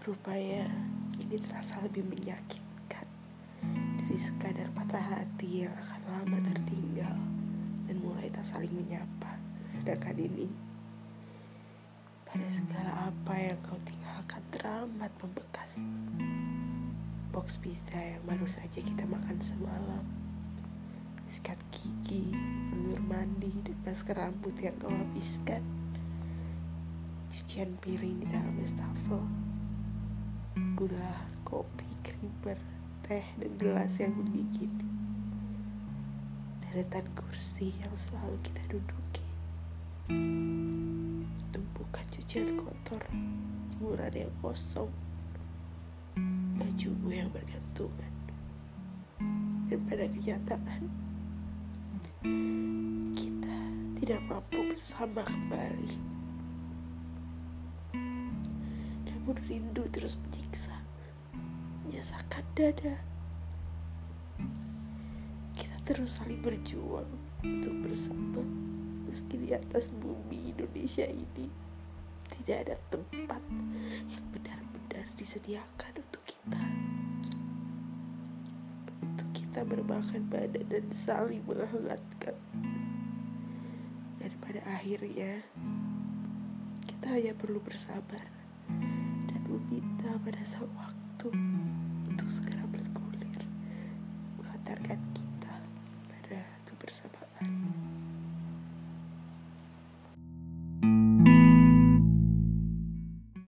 Rupanya ini terasa lebih menyakitkan dari sekadar patah hati yang akan lama tertinggal dan mulai tak saling menyapa. Sedangkan ini pada segala apa yang kau tinggalkan teramat membekas. Box pizza yang baru saja kita makan semalam. Sikat gigi, gelur mandi, dan masker rambut yang kau habiskan. Cucian piring di dalam wastafel. Gula, kopi, krimer, teh, dan gelas yang menggigit. Deretan kursi yang selalu kita duduki. Tumpukan cucian kotor, jemuran yang kosong, bajumu yang bergantungan. Dan pada kenyataan, kita tidak mampu bersama kembali. Namun rindu terus menyiksa, menyesakan dada. Kita terus saling berjuang untuk bersama, meski di atas bumi Indonesia ini tidak ada tempat yang benar-benar disediakan untuk kita. Untuk kita bermakan badan dan saling menghangatkan. Dan pada akhirnya, kita hanya perlu bersabar meminta pada sang waktu untuk segera bergulir, mengantarkan kita pada kebersamaan.